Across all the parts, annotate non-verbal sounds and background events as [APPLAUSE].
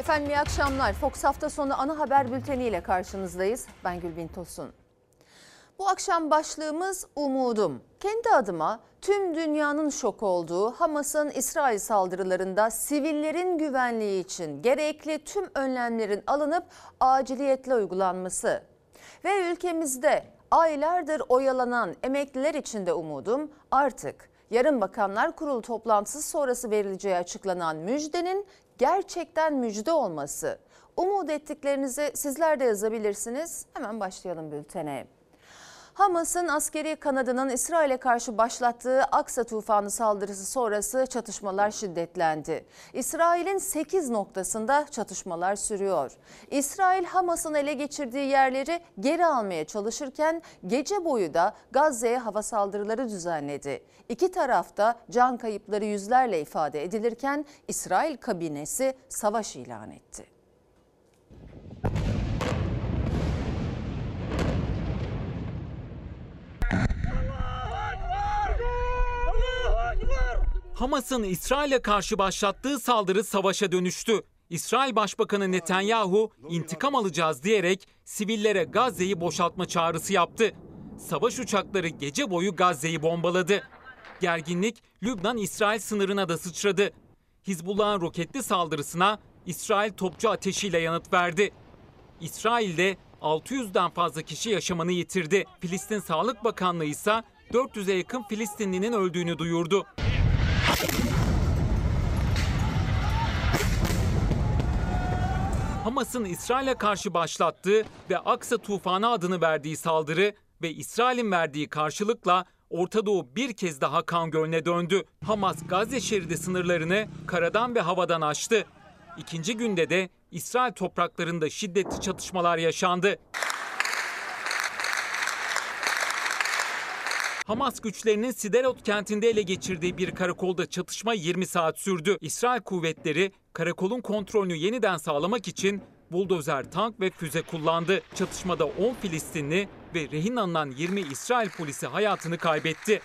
Efendim iyi akşamlar. Fox hafta sonu ana haber bülteni ile karşınızdayız. Ben Gülbin Tosun. Bu akşam başlığımız umudum. Kendi adıma tüm dünyanın şok olduğu Hamas'ın İsrail saldırılarında sivillerin güvenliği için gerekli tüm önlemlerin alınıp aciliyetle uygulanması ve ülkemizde aylardır oyalanan emekliler için de umudum artık yarın Bakanlar Kurulu toplantısı sonrası verileceği açıklanan müjdenin gerçekten müjde olması. Umut ettiklerinizi sizler de yazabilirsiniz. Hemen başlayalım bültene. Hamas'ın askeri kanadının İsrail'e karşı başlattığı Aksa tufanı saldırısı sonrası çatışmalar şiddetlendi. İsrail'in 8 noktasında çatışmalar sürüyor. İsrail Hamas'ın ele geçirdiği yerleri geri almaya çalışırken gece boyu da Gazze'ye hava saldırıları düzenledi. İki tarafta can kayıpları yüzlerle ifade edilirken İsrail kabinesi savaş ilan etti. Hamas'ın İsrail'e karşı başlattığı saldırı savaşa dönüştü. İsrail Başbakanı Netanyahu intikam alacağız diyerek sivillere Gazze'yi boşaltma çağrısı yaptı. Savaş uçakları gece boyu Gazze'yi bombaladı. Gerginlik Lübnan-İsrail sınırına da sıçradı. Hizbullah'ın roketli saldırısına İsrail topçu ateşiyle yanıt verdi. İsrail'de 600'den fazla kişi yaşamını yitirdi. Filistin Sağlık Bakanlığı ise 400'e yakın Filistinlinin öldüğünü duyurdu. Hamas'ın İsrail'e karşı başlattığı ve Aksa tufanı adını verdiği saldırı ve İsrail'in verdiği karşılıkla Orta Doğu bir kez daha kan gölüne döndü. Hamas Gazze şeridi sınırlarını karadan ve havadan aştı. İkinci günde de İsrail topraklarında şiddetli çatışmalar yaşandı. Hamas güçlerinin Siderot kentinde ele geçirdiği bir karakolda çatışma 20 saat sürdü. İsrail kuvvetleri karakolun kontrolünü yeniden sağlamak için buldozer, tank ve füze kullandı. Çatışmada 10 Filistinli ve rehin alınan 20 İsrail polisi hayatını kaybetti.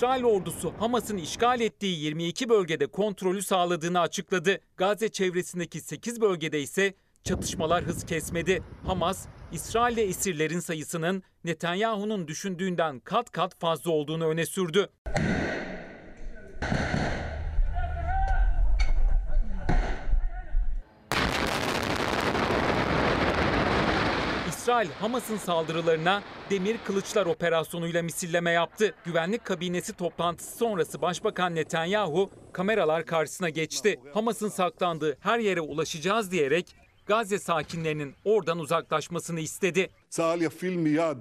İsrail ordusu Hamas'ın işgal ettiği 22 bölgede kontrolü sağladığını açıkladı. Gazze çevresindeki 8 bölgede ise çatışmalar hız kesmedi. Hamas, İsrail'de esirlerin sayısının Netanyahu'nun düşündüğünden kat kat fazla olduğunu öne sürdü. İsrail Hamas'ın saldırılarına demir kılıçlar operasyonuyla misilleme yaptı. Güvenlik kabinesi toplantısı sonrası Başbakan Netanyahu kameralar karşısına geçti. Hamas'ın saklandığı her yere ulaşacağız diyerek Gazze sakinlerinin oradan uzaklaşmasını istedi.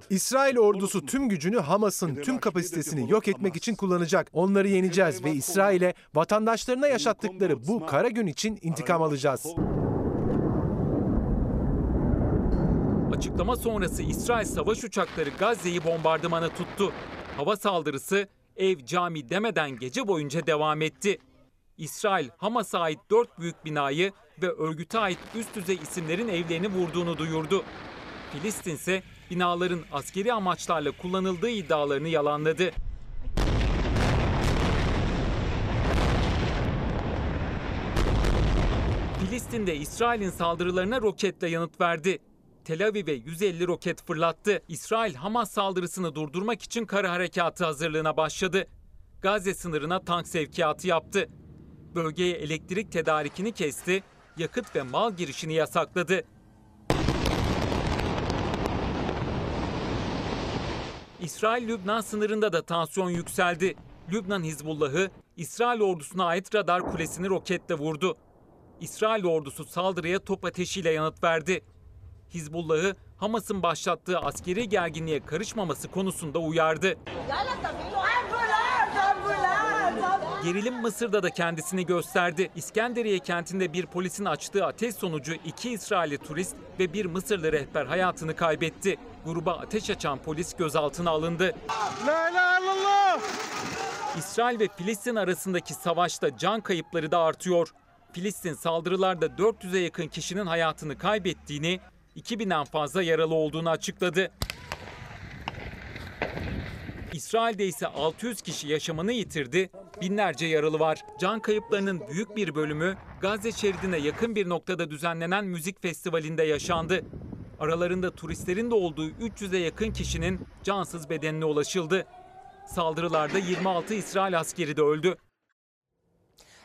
İsrail ordusu tüm gücünü Hamas'ın tüm kapasitesini yok etmek için kullanacak. Onları yeneceğiz ve İsrail'e vatandaşlarına yaşattıkları bu kara gün için intikam alacağız. Açıklama sonrası İsrail savaş uçakları Gazze'yi bombardımana tuttu. Hava saldırısı ev cami demeden gece boyunca devam etti. İsrail Hamas'a ait dört büyük binayı ve örgüte ait üst düzey isimlerin evlerini vurduğunu duyurdu. Filistin ise binaların askeri amaçlarla kullanıldığı iddialarını yalanladı. Filistin'de İsrail'in saldırılarına roketle yanıt verdi. Tel Aviv'e 150 roket fırlattı. İsrail Hamas saldırısını durdurmak için kara harekatı hazırlığına başladı. Gazze sınırına tank sevkiyatı yaptı. Bölgeye elektrik tedarikini kesti, yakıt ve mal girişini yasakladı. İsrail-Lübnan sınırında da tansiyon yükseldi. Lübnan Hizbullah'ı İsrail ordusuna ait radar kulesini roketle vurdu. İsrail ordusu saldırıya top ateşiyle yanıt verdi. Hizbullah'ı Hamas'ın başlattığı askeri gerginliğe karışmaması konusunda uyardı. Gerilim Mısır'da da kendisini gösterdi. İskenderiye kentinde bir polisin açtığı ateş sonucu iki İsrailli turist ve bir Mısırlı rehber hayatını kaybetti. Gruba ateş açan polis gözaltına alındı. İsrail ve Filistin arasındaki savaşta can kayıpları da artıyor. Filistin saldırılarda 400'e yakın kişinin hayatını kaybettiğini, 2000'den fazla yaralı olduğunu açıkladı. İsrail'de ise 600 kişi yaşamını yitirdi, binlerce yaralı var. Can kayıplarının büyük bir bölümü Gazze şeridine yakın bir noktada düzenlenen müzik festivalinde yaşandı. Aralarında turistlerin de olduğu 300'e yakın kişinin cansız bedenine ulaşıldı. Saldırılarda 26 İsrail askeri de öldü.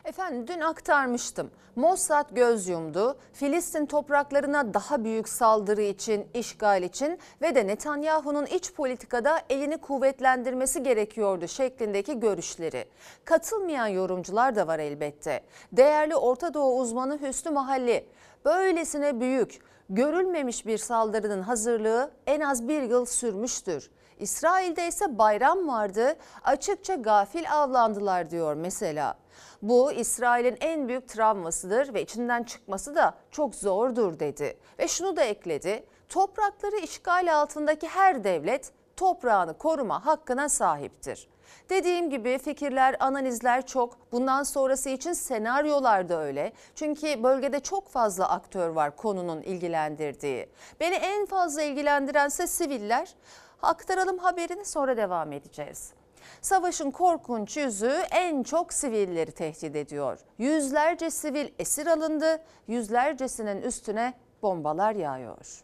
Efendim dün aktarmıştım. Mossad göz yumdu. Filistin topraklarına daha büyük saldırı için, işgal için ve de Netanyahu'nun iç politikada elini kuvvetlendirmesi gerekiyordu şeklindeki görüşleri. Katılmayan yorumcular da var elbette. Değerli Orta Doğu uzmanı Hüsnü Mahalli, böylesine büyük, görülmemiş bir saldırının hazırlığı en az bir yıl sürmüştür. İsrail'de ise bayram vardı, açıkça gafil avlandılar diyor mesela. Bu İsrail'in en büyük travmasıdır ve içinden çıkması da çok zordur dedi. Ve şunu da ekledi. Toprakları işgal altındaki her devlet toprağını koruma hakkına sahiptir. Dediğim gibi fikirler, analizler çok. Bundan sonrası için senaryolar da öyle. Çünkü bölgede çok fazla aktör var konunun ilgilendirdiği. Beni en fazla ilgilendirense siviller. Aktaralım haberini sonra devam edeceğiz. Savaşın korkunç yüzü en çok sivilleri tehdit ediyor. Yüzlerce sivil esir alındı, yüzlercesinin üstüne bombalar yağıyor.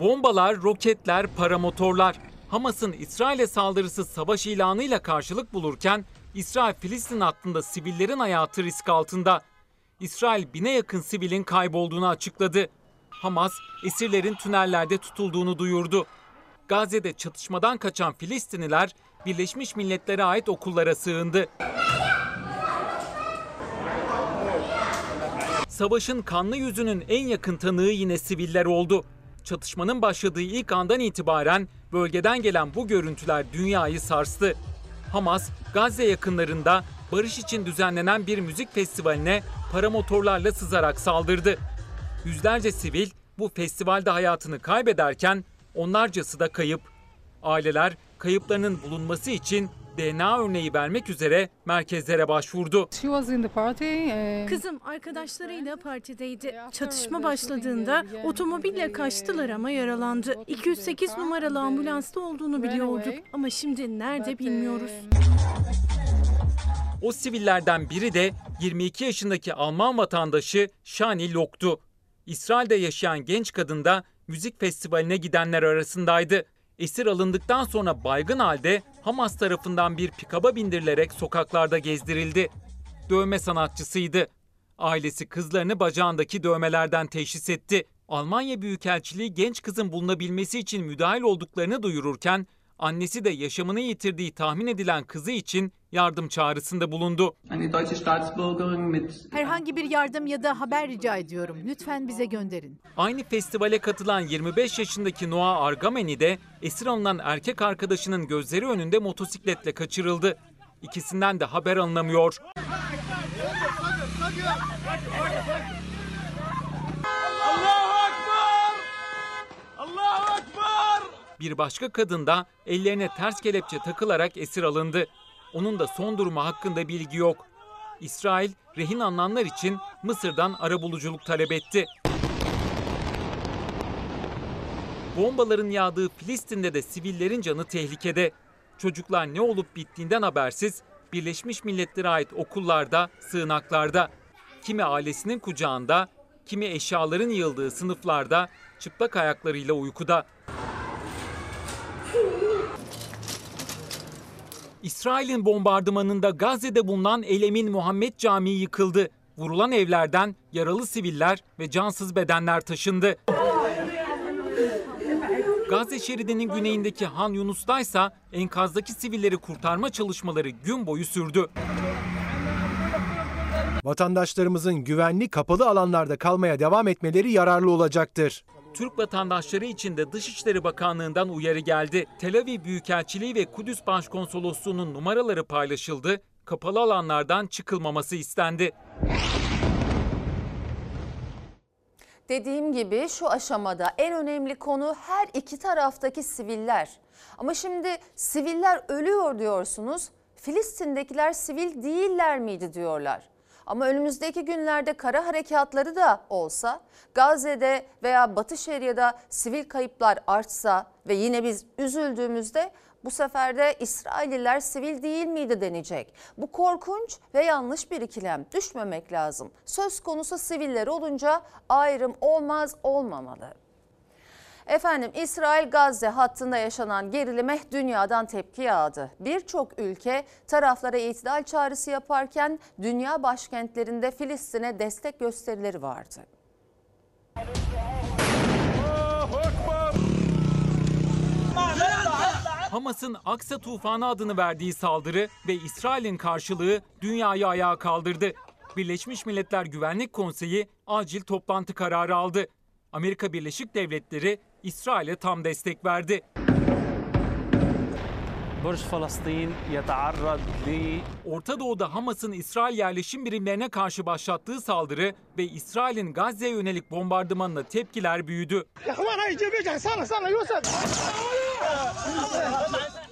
Bombalar, roketler, paramotorlar. Hamas'ın İsrail'e saldırısı savaş ilanıyla karşılık bulurken İsrail-Filistin hattında sivillerin hayatı risk altında. İsrail bine yakın sivilin kaybolduğunu açıkladı. Hamas esirlerin tünellerde tutulduğunu duyurdu. Gazze'de çatışmadan kaçan Filistinliler Birleşmiş Milletler'e ait okullara sığındı. Savaşın kanlı yüzünün en yakın tanığı yine siviller oldu. Çatışmanın başladığı ilk andan itibaren bölgeden gelen bu görüntüler dünyayı sarstı. Hamas, Gazze yakınlarında barış için düzenlenen bir müzik festivaline paramotorlarla sızarak saldırdı. Yüzlerce sivil bu festivalde hayatını kaybederken onlarcası da kayıp. Aileler kayıplarının bulunması için DNA örneği vermek üzere merkezlere başvurdu. And- Kızım arkadaşlarıyla partideydi. Çatışma başladığında otomobille kaçtılar ama yaralandı. 208 numaralı ambulansta olduğunu biliyorduk ama şimdi nerede bilmiyoruz. O sivillerden biri de 22 yaşındaki Alman vatandaşı Shani Lok'tu. İsrail'de yaşayan genç kadın da müzik festivaline gidenler arasındaydı. Esir alındıktan sonra baygın halde Hamas tarafından bir pikaba bindirilerek sokaklarda gezdirildi. Dövme sanatçısıydı. Ailesi kızlarını bacağındaki dövmelerden teşhis etti. Almanya Büyükelçiliği genç kızın bulunabilmesi için müdahil olduklarını duyururken annesi de yaşamını yitirdiği tahmin edilen kızı için yardım çağrısında bulundu. Herhangi bir yardım ya da haber rica ediyorum. Lütfen bize gönderin. Aynı festivale katılan 25 yaşındaki Noah Argameni de esir alınan erkek arkadaşının gözleri önünde motosikletle kaçırıldı. İkisinden de haber alınamıyor. Bir başka kadın da ellerine ters kelepçe takılarak esir alındı. Onun da son durumu hakkında bilgi yok. İsrail rehin alınanlar için Mısır'dan arabuluculuk talep etti. Bombaların yağdığı Filistin'de de sivillerin canı tehlikede. Çocuklar ne olup bittiğinden habersiz Birleşmiş Milletler'e ait okullarda, sığınaklarda, kimi ailesinin kucağında, kimi eşyaların yığıldığı sınıflarda çıplak ayaklarıyla uykuda. İsrail'in bombardımanında Gazze'de bulunan El Emin Muhammed Camii yıkıldı. Vurulan evlerden yaralı siviller ve cansız bedenler taşındı. Gazze şeridinin güneyindeki Han Yunus'ta ise enkazdaki sivilleri kurtarma çalışmaları gün boyu sürdü. Vatandaşlarımızın güvenli kapalı alanlarda kalmaya devam etmeleri yararlı olacaktır. Türk vatandaşları için de Dışişleri Bakanlığı'ndan uyarı geldi. Tel Aviv Büyükelçiliği ve Kudüs Başkonsolosluğu'nun numaraları paylaşıldı. Kapalı alanlardan çıkılmaması istendi. Dediğim gibi şu aşamada en önemli konu her iki taraftaki siviller. Ama şimdi siviller ölüyor diyorsunuz. Filistin'dekiler sivil değiller miydi diyorlar. Ama önümüzdeki günlerde kara harekatları da olsa, Gazze'de veya Batı Şeria'da sivil kayıplar artsa ve yine biz üzüldüğümüzde bu sefer de İsrailliler sivil değil miydi denecek. Bu korkunç ve yanlış bir ikilem. Düşmemek lazım. Söz konusu siviller olunca ayrım olmaz olmamalı. Efendim İsrail Gazze hattında yaşanan gerilime dünyadan tepki yağdı. Birçok ülke taraflara itidal çağrısı yaparken dünya başkentlerinde Filistin'e destek gösterileri vardı. Hamas'ın Aksa Tufanı adını verdiği saldırı ve İsrail'in karşılığı dünyayı ayağa kaldırdı. Birleşmiş Milletler Güvenlik Konseyi acil toplantı kararı aldı. Amerika Birleşik Devletleri İsrail'e tam destek verdi. Orta Doğu'da Hamas'ın İsrail yerleşim birimlerine karşı başlattığı saldırı ve İsrail'in Gazze'ye yönelik bombardımanına tepkiler büyüdü.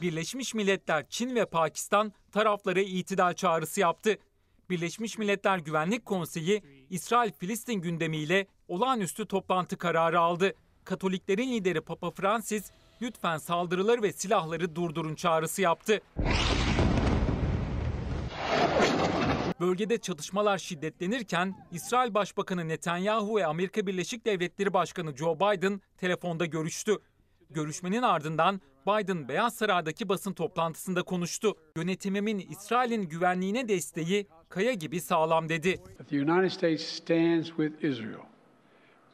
Birleşmiş Milletler, Çin ve Pakistan taraflara itidal çağrısı yaptı. Birleşmiş Milletler Güvenlik Konseyi İsrail-Filistin gündemiyle olağanüstü toplantı kararı aldı. Katoliklerin lideri Papa Francis lütfen saldırıları ve silahları durdurun çağrısı yaptı. Bölgede çatışmalar şiddetlenirken İsrail Başbakanı Netanyahu ve Amerika Birleşik Devletleri Başkanı Joe Biden telefonda görüştü. Görüşmenin ardından Biden Beyaz Saray'daki basın toplantısında konuştu. Yönetimimin İsrail'in güvenliğine desteği kaya gibi sağlam dedi.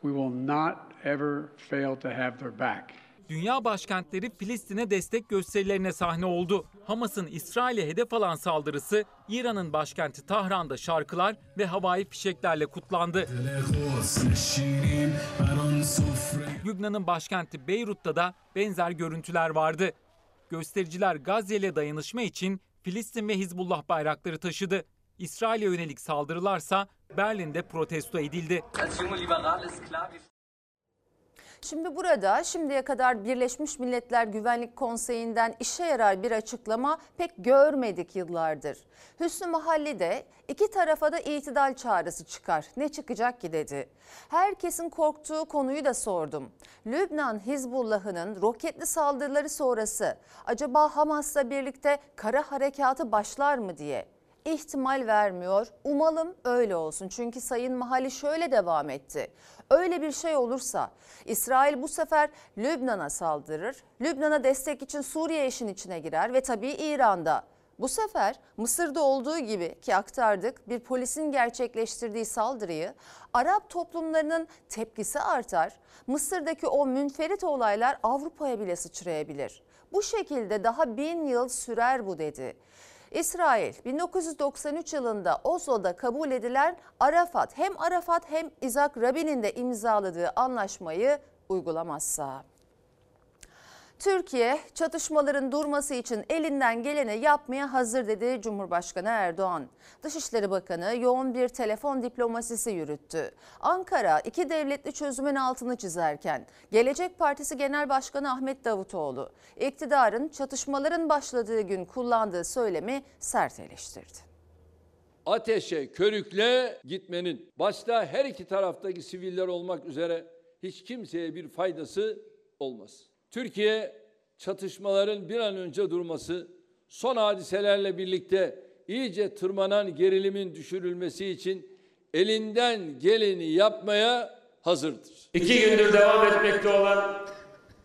We will not ever fail to have their back. Dünya başkentleri Filistin'e destek gösterilerine sahne oldu. Hamas'ın İsrail'e hedef alan saldırısı İran'ın başkenti Tahran'da şarkılar ve havai fişeklerle kutlandı. Lübnan'ın başkenti Beyrut'ta da benzer görüntüler vardı. Göstericiler Gazze ile dayanışma için Filistin ve Hizbullah bayrakları taşıdı. İsrail'e yönelik saldırılarsa Berlin'de protesto edildi. Şimdi burada şimdiye kadar Birleşmiş Milletler Güvenlik Konseyi'nden işe yarar bir açıklama pek görmedik yıllardır. Hüsnü Mahalli iki tarafa da itidal çağrısı çıkar. Ne çıkacak ki dedi. Herkesin korktuğu konuyu da sordum. Lübnan Hizbullah'ının roketli saldırıları sonrası acaba Hamas'la birlikte kara harekatı başlar mı diye ihtimal vermiyor. Umalım öyle olsun. Çünkü Sayın Mahalli şöyle devam etti. Öyle bir şey olursa İsrail bu sefer Lübnan'a saldırır. Lübnan'a destek için Suriye işin içine girer ve tabii İran'da. Bu sefer Mısır'da olduğu gibi ki aktardık bir polisin gerçekleştirdiği saldırıyı Arap toplumlarının tepkisi artar. Mısır'daki o münferit olaylar Avrupa'ya bile sıçrayabilir. Bu şekilde daha bin yıl sürer bu dedi. İsrail 1993 yılında Oslo'da kabul edilen Arafat hem Arafat hem İzak Rabin'in de imzaladığı anlaşmayı uygulamazsa. Türkiye çatışmaların durması için elinden geleni yapmaya hazır dedi Cumhurbaşkanı Erdoğan. Dışişleri Bakanı yoğun bir telefon diplomasisi yürüttü. Ankara iki devletli çözümün altını çizerken Gelecek Partisi Genel Başkanı Ahmet Davutoğlu iktidarın çatışmaların başladığı gün kullandığı söylemi sert eleştirdi ateşe körükle gitmenin başta her iki taraftaki siviller olmak üzere hiç kimseye bir faydası olmaz. Türkiye çatışmaların bir an önce durması, son hadiselerle birlikte iyice tırmanan gerilimin düşürülmesi için elinden geleni yapmaya hazırdır. İki gündür devam etmekte olan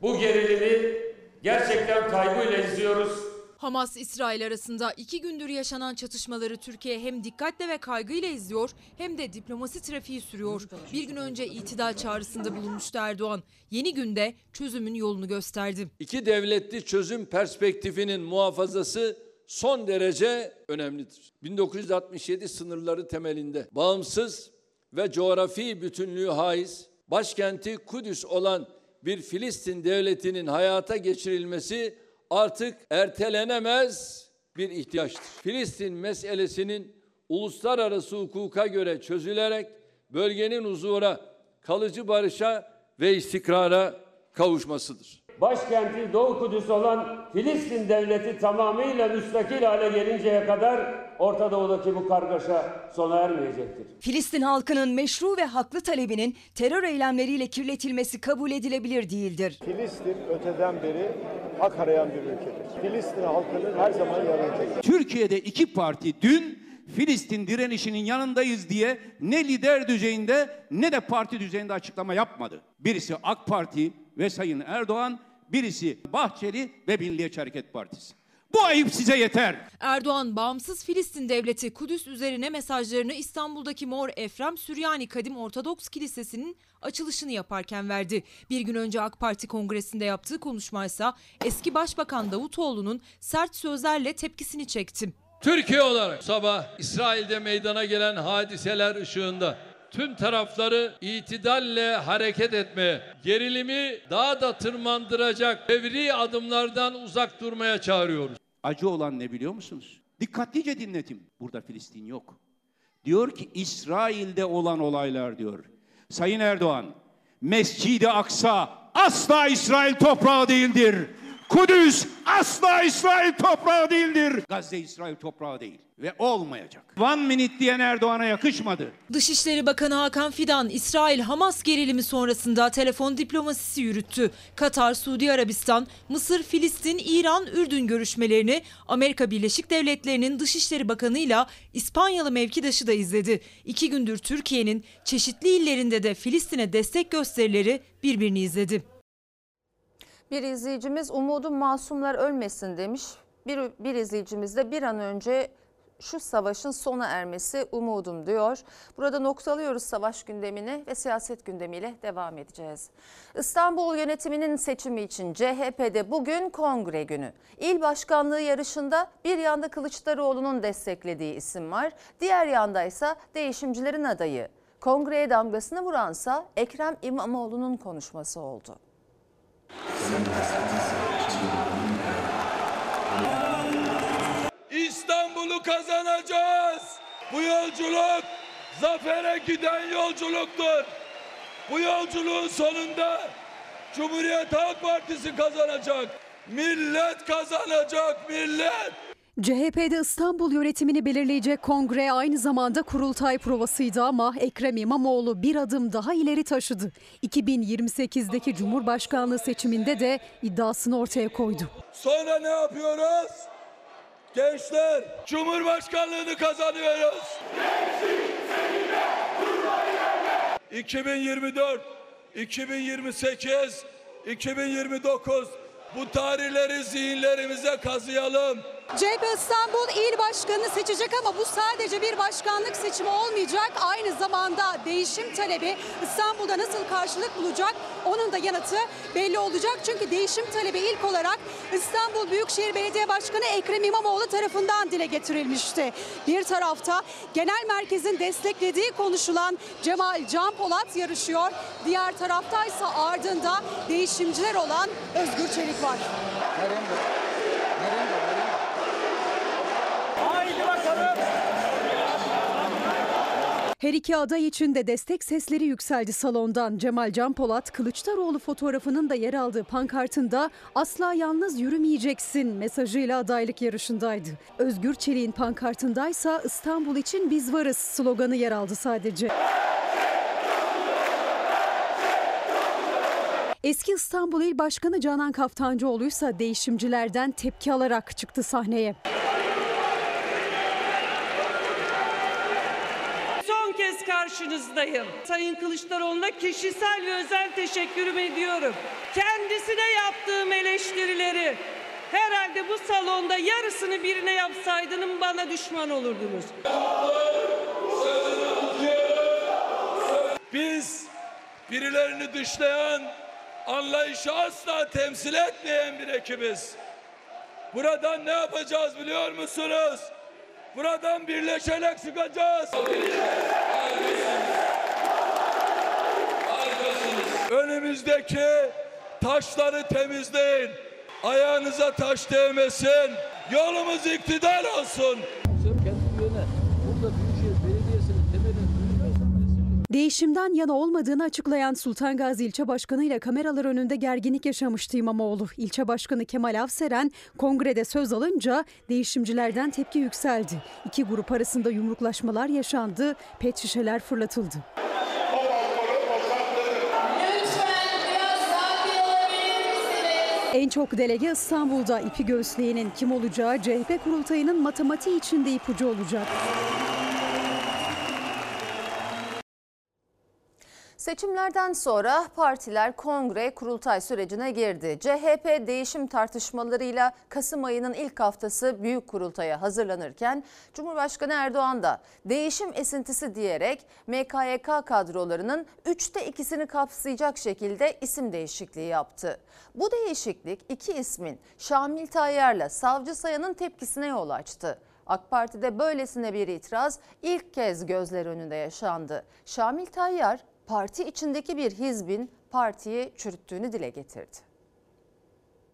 bu gerilimi gerçekten kaygıyla izliyoruz. Hamas-İsrail arasında iki gündür yaşanan çatışmaları Türkiye hem dikkatle ve kaygıyla izliyor hem de diplomasi trafiği sürüyor. Bir gün önce itidal çağrısında bulunmuştu Erdoğan. Yeni günde çözümün yolunu gösterdi. İki devletli çözüm perspektifinin muhafazası son derece önemlidir. 1967 sınırları temelinde bağımsız ve coğrafi bütünlüğü haiz, başkenti Kudüs olan bir Filistin devletinin hayata geçirilmesi artık ertelenemez bir ihtiyaçtır. Filistin meselesinin uluslararası hukuka göre çözülerek bölgenin huzura, kalıcı barışa ve istikrara kavuşmasıdır. Başkenti Doğu Kudüs olan Filistin devleti tamamıyla müstakil hale gelinceye kadar Orta Doğu'daki bu kargaşa sona ermeyecektir. Filistin halkının meşru ve haklı talebinin terör eylemleriyle kirletilmesi kabul edilebilir değildir. Filistin öteden beri hak arayan bir ülkedir. Filistin halkının her zaman yanındayız. Türkiye'de iki parti dün Filistin direnişinin yanındayız diye ne lider düzeyinde ne de parti düzeyinde açıklama yapmadı. Birisi AK Parti ve Sayın Erdoğan, birisi Bahçeli ve Milliyetçi Hareket Partisi. Bu ayıp size yeter. Erdoğan bağımsız Filistin devleti Kudüs üzerine mesajlarını İstanbul'daki Mor Efrem Süryani Kadim Ortodoks Kilisesi'nin açılışını yaparken verdi. Bir gün önce AK Parti kongresinde yaptığı konuşmaysa eski Başbakan Davutoğlu'nun sert sözlerle tepkisini çekti. Türkiye olarak sabah İsrail'de meydana gelen hadiseler ışığında tüm tarafları itidalle hareket etmeye, gerilimi daha da tırmandıracak fevri adımlardan uzak durmaya çağırıyoruz. Acı olan ne biliyor musunuz? Dikkatlice dinletin. Burada Filistin yok. Diyor ki İsrail'de olan olaylar diyor. Sayın Erdoğan, Mescid-i Aksa asla İsrail toprağı değildir. Kudüs asla İsrail toprağı değildir. Gazze İsrail toprağı değil ve olmayacak. One minute diyen Erdoğan'a yakışmadı. Dışişleri Bakanı Hakan Fidan, İsrail-Hamas gerilimi sonrasında telefon diplomasisi yürüttü. Katar, Suudi Arabistan, Mısır, Filistin, İran, Ürdün görüşmelerini Amerika Birleşik Devletleri'nin Dışişleri Bakanı'yla İspanyalı mevkidaşı da izledi. İki gündür Türkiye'nin çeşitli illerinde de Filistin'e destek gösterileri birbirini izledi. Bir izleyicimiz umudum masumlar ölmesin demiş. Bir, bir izleyicimiz de bir an önce şu savaşın sona ermesi umudum diyor. Burada noktalıyoruz savaş gündemini ve siyaset gündemiyle devam edeceğiz. İstanbul yönetiminin seçimi için CHP'de bugün kongre günü. İl başkanlığı yarışında bir yanda Kılıçdaroğlu'nun desteklediği isim var. Diğer yanda ise değişimcilerin adayı. Kongreye damgasını vuransa Ekrem İmamoğlu'nun konuşması oldu. İstanbul'u kazanacağız. Bu yolculuk zafere giden yolculuktur. Bu yolculuğun sonunda Cumhuriyet Halk Partisi kazanacak. Millet kazanacak, millet. CHP'de İstanbul yönetimini belirleyecek kongre aynı zamanda kurultay provasıydı ama Ekrem İmamoğlu bir adım daha ileri taşıdı. 2028'deki Cumhurbaşkanlığı seçiminde de iddiasını ortaya koydu. Sonra ne yapıyoruz? Gençler, Cumhurbaşkanlığını kazanıyoruz. 2024, 2028, 2029 bu tarihleri zihinlerimize kazıyalım. CHP İstanbul İl Başkanı seçecek ama bu sadece bir başkanlık seçimi olmayacak. Aynı zamanda değişim talebi İstanbul'da nasıl karşılık bulacak onun da yanıtı belli olacak. Çünkü değişim talebi ilk olarak İstanbul Büyükşehir Belediye Başkanı Ekrem İmamoğlu tarafından dile getirilmişti. Bir tarafta genel merkezin desteklediği konuşulan Cemal Can Polat yarışıyor. Diğer taraftaysa ardında değişimciler olan Özgür Çelik var. Her iki aday için de destek sesleri yükseldi salondan. Cemal Can Polat, Kılıçdaroğlu fotoğrafının da yer aldığı pankartında asla yalnız yürümeyeceksin mesajıyla adaylık yarışındaydı. Özgür Çelik'in pankartındaysa İstanbul için biz varız sloganı yer aldı sadece. Eski İstanbul İl Başkanı Canan Kaftancıoğlu ise değişimcilerden tepki alarak çıktı sahneye. Son kez karşınızdayım. Sayın Kılıçdaroğlu'na kişisel ve özel teşekkürümü ediyorum. Kendisine yaptığım eleştirileri herhalde bu salonda yarısını birine yapsaydınız bana düşman olurdunuz. Biz birilerini dışlayan, anlayışı asla temsil etmeyen bir ekibiz. Buradan ne yapacağız biliyor musunuz? Buradan birleşerek çıkacağız. Önümüzdeki taşları temizleyin. Ayağınıza taş değmesin. Yolumuz iktidar olsun. Değişimden yana olmadığını açıklayan Sultan Gazi ilçe başkanı ile kameralar önünde gerginlik yaşamıştı İmamoğlu. İlçe başkanı Kemal Avseren kongrede söz alınca değişimcilerden tepki yükseldi. İki grup arasında yumruklaşmalar yaşandı, pet şişeler fırlatıldı. En çok delege İstanbul'da ipi göğüsleyenin kim olacağı CHP kurultayının matematiği içinde ipucu olacak. Seçimlerden sonra partiler kongre kurultay sürecine girdi. CHP değişim tartışmalarıyla Kasım ayının ilk haftası büyük kurultaya hazırlanırken Cumhurbaşkanı Erdoğan da değişim esintisi diyerek MKYK kadrolarının üçte ikisini kapsayacak şekilde isim değişikliği yaptı. Bu değişiklik iki ismin Şamil Tayyar'la Savcı Sayan'ın tepkisine yol açtı. AK Parti'de böylesine bir itiraz ilk kez gözler önünde yaşandı. Şamil Tayyar parti içindeki bir hizbin partiyi çürüttüğünü dile getirdi.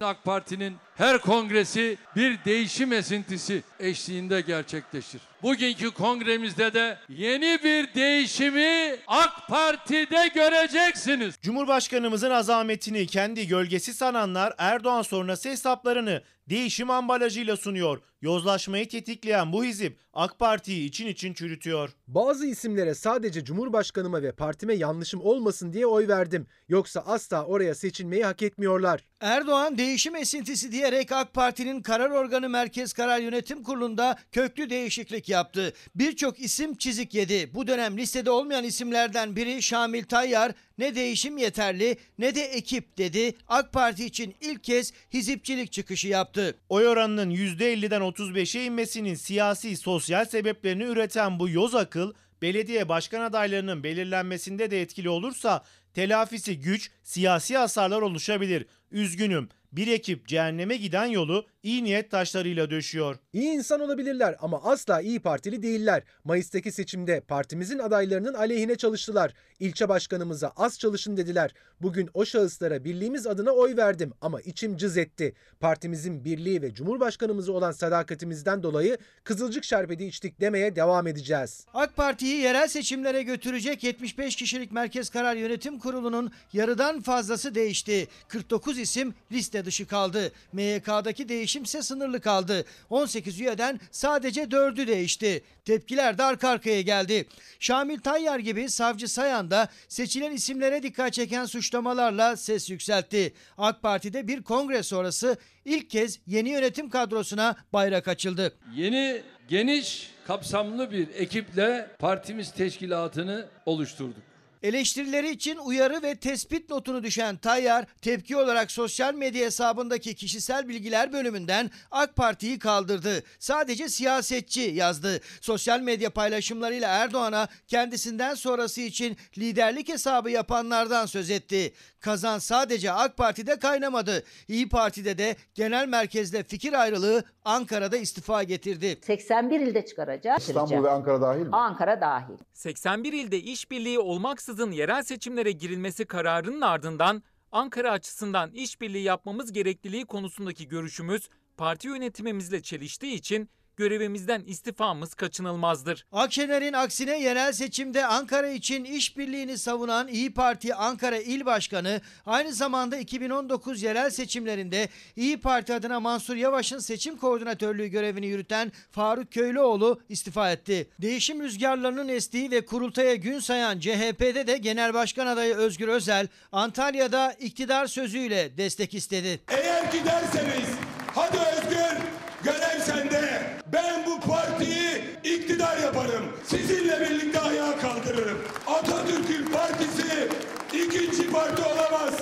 AK Parti'nin her kongresi bir değişim esintisi eşliğinde gerçekleşir. Bugünkü kongremizde de yeni bir değişimi AK Parti'de göreceksiniz. Cumhurbaşkanımızın azametini kendi gölgesi sananlar Erdoğan sonrası hesaplarını değişim ambalajıyla sunuyor. Yozlaşmayı tetikleyen bu hizip AK Parti'yi için için çürütüyor. Bazı isimlere sadece Cumhurbaşkanıma ve partime yanlışım olmasın diye oy verdim. Yoksa asla oraya seçilmeyi hak etmiyorlar. Erdoğan değişim esintisi diyerek AK Parti'nin karar organı Merkez Karar Yönetim Kurulu'nda köklü değişiklik yaptı. Birçok isim çizik yedi. Bu dönem listede olmayan isimlerden biri Şamil Tayyar ne değişim yeterli ne de ekip dedi. AK Parti için ilk kez hizipçilik çıkışı yaptı. Oy oranının %50'den 35'e inmesinin siyasi sosyal sebeplerini üreten bu yoz akıl belediye başkan adaylarının belirlenmesinde de etkili olursa telafisi güç, siyasi hasarlar oluşabilir. Üzgünüm. Bir ekip cehenneme giden yolu iyi niyet taşlarıyla döşüyor. İyi insan olabilirler ama asla iyi partili değiller. Mayıs'taki seçimde partimizin adaylarının aleyhine çalıştılar. İlçe başkanımıza az çalışın dediler. Bugün o şahıslara birliğimiz adına oy verdim ama içim cız etti. Partimizin birliği ve Cumhurbaşkanımıza olan sadakatimizden dolayı kızılcık şerbeti içtik demeye devam edeceğiz. AK Parti'yi yerel seçimlere götürecek 75 kişilik Merkez Karar Yönetim Kurulu'nun yarıdan fazlası değişti. 49 isim liste dışı kaldı. MYK'daki değişimse sınırlı kaldı. 18 üyeden sadece 4'ü değişti. Tepkiler de arka arkaya geldi. Şamil Tayyar gibi Savcı Sayan da seçilen isimlere dikkat çeken suçlamalarla ses yükseltti. AK Parti'de bir kongre sonrası ilk kez yeni yönetim kadrosuna bayrak açıldı. Yeni geniş kapsamlı bir ekiple partimiz teşkilatını oluşturduk. Eleştirileri için uyarı ve tespit notunu düşen Tayyar, tepki olarak sosyal medya hesabındaki kişisel bilgiler bölümünden AK Parti'yi kaldırdı. Sadece siyasetçi yazdı. Sosyal medya paylaşımlarıyla Erdoğan'a kendisinden sonrası için liderlik hesabı yapanlardan söz etti. Kazan sadece AK Parti'de kaynamadı. İyi Parti'de de genel merkezde fikir ayrılığı Ankara'da istifa getirdi. 81 ilde çıkaracağız. İstanbul ve Ankara dahil mi? Ankara dahil. 81 ilde işbirliği olmaksızın yerel seçimlere girilmesi kararının ardından Ankara açısından işbirliği yapmamız gerekliliği konusundaki görüşümüz parti yönetimimizle çeliştiği için görevimizden istifamız kaçınılmazdır. Akşener'in aksine yerel seçimde Ankara için işbirliğini savunan İyi Parti Ankara İl Başkanı aynı zamanda 2019 yerel seçimlerinde İyi Parti adına Mansur Yavaş'ın seçim koordinatörlüğü görevini yürüten Faruk Köylüoğlu istifa etti. Değişim rüzgarlarının estiği ve kurultaya gün sayan CHP'de de Genel Başkan adayı Özgür Özel Antalya'da iktidar sözüyle destek istedi. Eğer giderseniz hadi Özgür görev sende. Ben bu partiyi iktidar yaparım. Sizinle birlikte ayağa kaldırırım. Atatürk'ün partisi ikinci parti olamaz.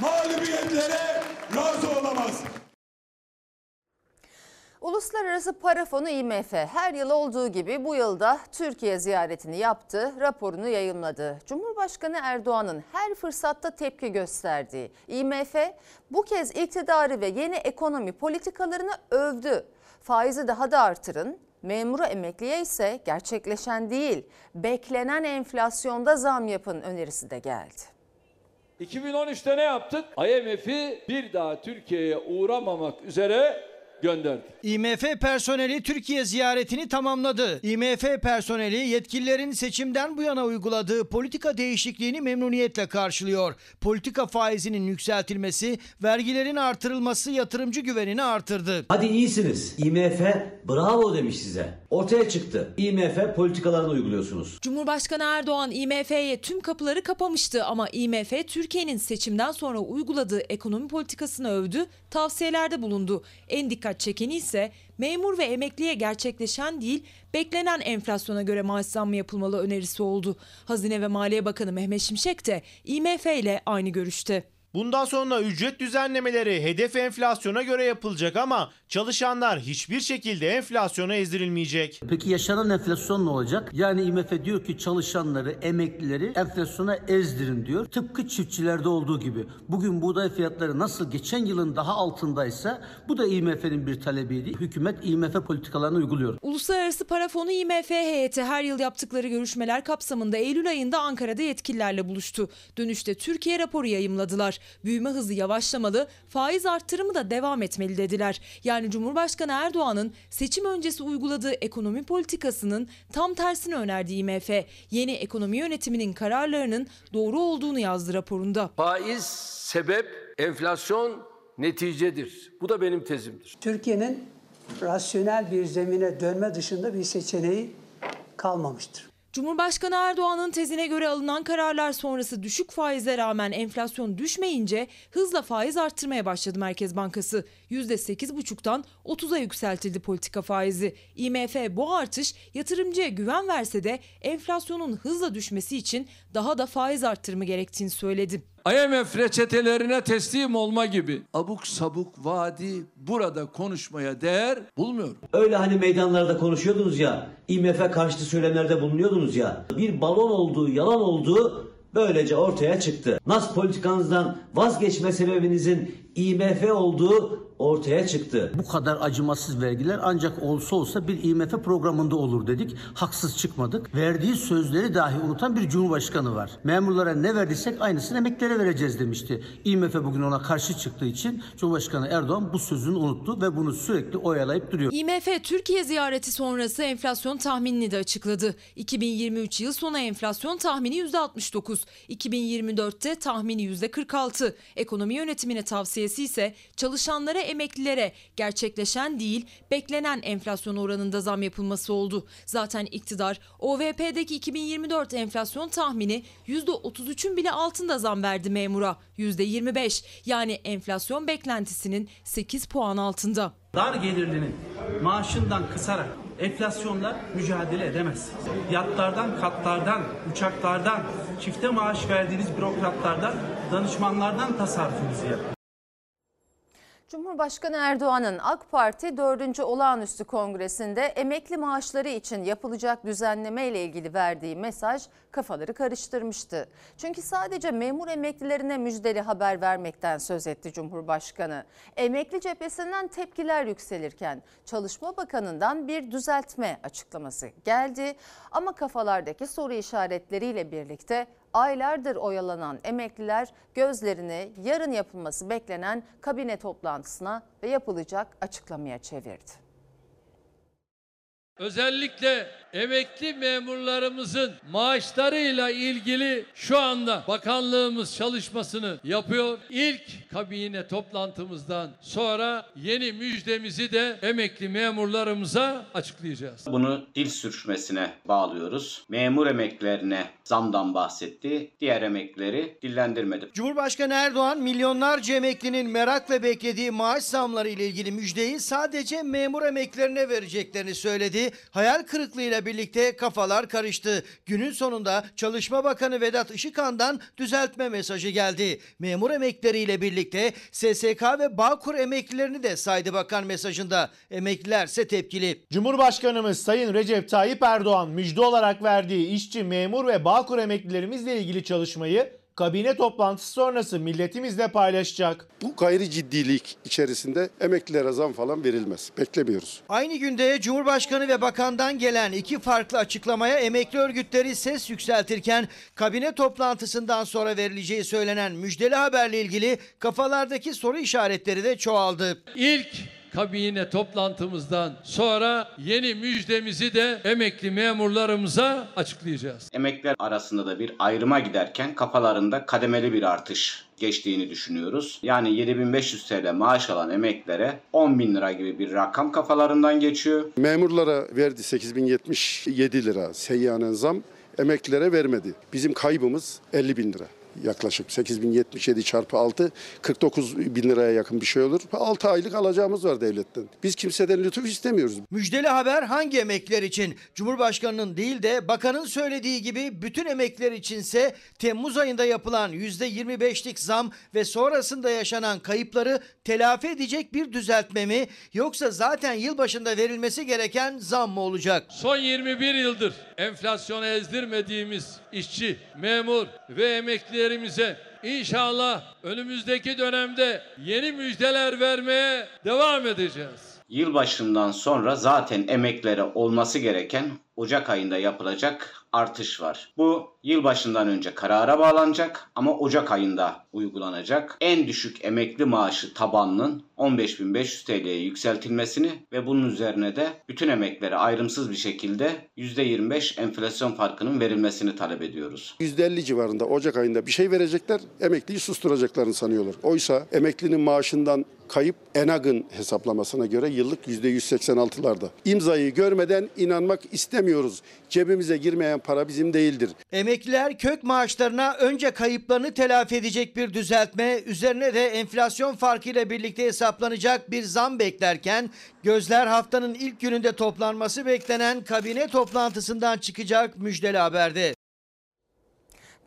Mağlubiyetlere razı olamaz. Uluslararası Para Fonu IMF her yıl olduğu gibi bu yılda Türkiye ziyaretini yaptı, raporunu yayımladı. Cumhurbaşkanı Erdoğan'ın her fırsatta tepki gösterdiği IMF bu kez iktidarı ve yeni ekonomi politikalarını övdü. Faizi daha da artırın, memura emekliye ise gerçekleşen değil, beklenen enflasyonda zam yapın önerisi de geldi. 2013'te ne yaptık? IMF'i bir daha Türkiye'ye uğramamak üzere gönderdi. IMF personeli Türkiye ziyaretini tamamladı. IMF personeli yetkililerin seçimden bu yana uyguladığı politika değişikliğini memnuniyetle karşılıyor. Politika faizinin yükseltilmesi, vergilerin artırılması yatırımcı güvenini artırdı. Hadi iyisiniz. IMF bravo demiş size. Ortaya çıktı. IMF politikalarını uyguluyorsunuz. Cumhurbaşkanı Erdoğan IMF'ye tüm kapıları kapamıştı ama IMF Türkiye'nin seçimden sonra uyguladığı ekonomi politikasını övdü, tavsiyelerde bulundu. En dikkat çekeni ise memur ve emekliye gerçekleşen değil, beklenen enflasyona göre maaş zammı yapılmalı önerisi oldu. Hazine ve Maliye Bakanı Mehmet Şimşek de IMF ile aynı görüşte. Bundan sonra ücret düzenlemeleri hedef enflasyona göre yapılacak ama çalışanlar hiçbir şekilde enflasyona ezdirilmeyecek. Peki yaşanan enflasyon ne olacak? Yani IMF diyor ki çalışanları, emeklileri enflasyona ezdirin diyor. Tıpkı çiftçilerde olduğu gibi. Bugün buğday fiyatları nasıl geçen yılın daha altındaysa bu da IMF'nin bir talebiydi. Hükümet IMF politikalarını uyguluyor. Uluslararası Para Fonu IMF heyeti her yıl yaptıkları görüşmeler kapsamında Eylül ayında Ankara'da yetkililerle buluştu. Dönüşte Türkiye raporu yayımladılar. Büyüme hızı yavaşlamalı, faiz arttırımı da devam etmeli dediler. Yani Cumhurbaşkanı Erdoğan'ın seçim öncesi uyguladığı ekonomi politikasının tam tersini önerdi IMF. Yeni ekonomi yönetiminin kararlarının doğru olduğunu yazdı raporunda. Faiz sebep, enflasyon neticedir. Bu da benim tezimdir. Türkiye'nin rasyonel bir zemine dönme dışında bir seçeneği kalmamıştır. Cumhurbaşkanı Erdoğan'ın tezine göre alınan kararlar sonrası düşük faize rağmen enflasyon düşmeyince hızla faiz arttırmaya başladı Merkez Bankası. %8,5'tan 30'a yükseltildi politika faizi. IMF bu artış yatırımcıya güven verse de enflasyonun hızla düşmesi için daha da faiz arttırımı gerektiğini söyledi. IMF reçetelerine teslim olma gibi abuk sabuk vaadi burada konuşmaya değer bulmuyorum. Öyle hani meydanlarda konuşuyordunuz ya, IMF karşıtı söylemlerde bulunuyordunuz ya. Bir balon olduğu, yalan olduğu böylece ortaya çıktı. Nas politikanızdan vazgeçme sebebinizin IMF olduğu ortaya çıktı. Bu kadar acımasız vergiler ancak olsa olsa bir IMF programında olur dedik. Haksız çıkmadık. Verdiği sözleri dahi unutan bir cumhurbaşkanı var. Memurlara ne verdiysek aynısını emeklilere vereceğiz demişti. IMF bugün ona karşı çıktığı için Cumhurbaşkanı Erdoğan bu sözünü unuttu ve bunu sürekli oyalayıp duruyor. IMF Türkiye ziyareti sonrası enflasyon tahminini de açıkladı. 2023 yıl sonu enflasyon tahmini %69, 2024'te tahmini %46. Ekonomi yönetimine tavsiyesi ise çalışanlara emeklilere gerçekleşen değil beklenen enflasyon oranında zam yapılması oldu. Zaten iktidar OVP'deki 2024 enflasyon tahmini %33'ün bile altında zam verdi memura. %25 yani enflasyon beklentisinin 8 puan altında. Dar gelirlinin maaşından kısarak enflasyonla mücadele edemez. Yatlardan, katlardan, uçaklardan, çifte maaş verdiğiniz bürokratlardan, danışmanlardan tasarrufunuzu yapın. Cumhurbaşkanı Erdoğan'ın AK Parti 4. Olağanüstü Kongresi'nde emekli maaşları için yapılacak düzenleme ile ilgili verdiği mesaj kafaları karıştırmıştı. Çünkü sadece memur emeklilerine müjdeli haber vermekten söz etti Cumhurbaşkanı. Emekli cephesinden tepkiler yükselirken Çalışma Bakanı'ndan bir düzeltme açıklaması geldi. Ama kafalardaki soru işaretleriyle birlikte aylardır oyalanan emekliler gözlerini yarın yapılması beklenen kabine toplantısına ve yapılacak açıklamaya çevirdi. Özellikle emekli memurlarımızın maaşlarıyla ilgili şu anda bakanlığımız çalışmasını yapıyor. İlk kabine toplantımızdan sonra yeni müjdemizi de emekli memurlarımıza açıklayacağız. Bunu dil sürçmesine bağlıyoruz. Memur emeklilerine zamdan bahsetti. Diğer emeklileri dillendirmedi. Cumhurbaşkanı Erdoğan milyonlarca emeklinin merakla beklediği maaş zamları ile ilgili müjdeyi sadece memur emeklilerine vereceklerini söyledi. Hayal kırıklığıyla birlikte kafalar karıştı. Günün sonunda Çalışma Bakanı Vedat Işıkhan'dan düzeltme mesajı geldi. Memur emeklileriyle birlikte SSK ve Bağkur emeklilerini de saydı bakan mesajında. Emekliler ise tepkili. Cumhurbaşkanımız Sayın Recep Tayyip Erdoğan müjde olarak verdiği işçi, memur ve Bağkur emeklilerimizle ilgili çalışmayı kabine toplantısı sonrası milletimizle paylaşacak. Bu gayri ciddilik içerisinde emeklilere zam falan verilmez. Beklemiyoruz. Aynı günde Cumhurbaşkanı ve bakandan gelen iki farklı açıklamaya emekli örgütleri ses yükseltirken kabine toplantısından sonra verileceği söylenen müjdeli haberle ilgili kafalardaki soru işaretleri de çoğaldı. İlk kabine toplantımızdan sonra yeni müjdemizi de emekli memurlarımıza açıklayacağız. Emekliler arasında da bir ayrıma giderken kafalarında kademeli bir artış geçtiğini düşünüyoruz. Yani 7500 TL maaş alan emeklilere 10 bin lira gibi bir rakam kafalarından geçiyor. Memurlara verdi 8077 lira seyyanen zam, emeklilere vermedi. Bizim kaybımız 50 bin lira yaklaşık 8077 çarpı 6 49 bin liraya yakın bir şey olur. 6 aylık alacağımız var devletten. Biz kimseden lütuf istemiyoruz. Müjdeli haber hangi emekliler için? Cumhurbaşkanının değil de bakanın söylediği gibi bütün emekliler içinse Temmuz ayında yapılan %25'lik zam ve sonrasında yaşanan kayıpları telafi edecek bir düzeltme mi yoksa zaten yılbaşında verilmesi gereken zam mı olacak? Son 21 yıldır enflasyona ezdirmediğimiz işçi, memur ve emeklilerimize inşallah önümüzdeki dönemde yeni müjdeler vermeye devam edeceğiz. Yılbaşından sonra zaten emeklere olması gereken Ocak ayında yapılacak artış var. Bu yılbaşından önce karara bağlanacak ama Ocak ayında uygulanacak. En düşük emekli maaşı tabanının 15.500 TL'ye yükseltilmesini ve bunun üzerine de bütün emeklere ayrımsız bir şekilde %25 enflasyon farkının verilmesini talep ediyoruz. %50 civarında Ocak ayında bir şey verecekler, emekliyi susturacaklarını sanıyorlar. Oysa emeklinin maaşından kayıp ENAG'ın hesaplamasına göre yıllık %186'larda. İmzayı görmeden inanmak istemiyoruz. Cebimize girmeyen para bizim değildir. Emekliler kök maaşlarına önce kayıplarını telafi edecek bir düzeltme, üzerine de enflasyon farkıyla birlikte hesaplanacak bir zam beklerken gözler haftanın ilk gününde toplanması beklenen kabine toplantısından çıkacak müjdeli haberde.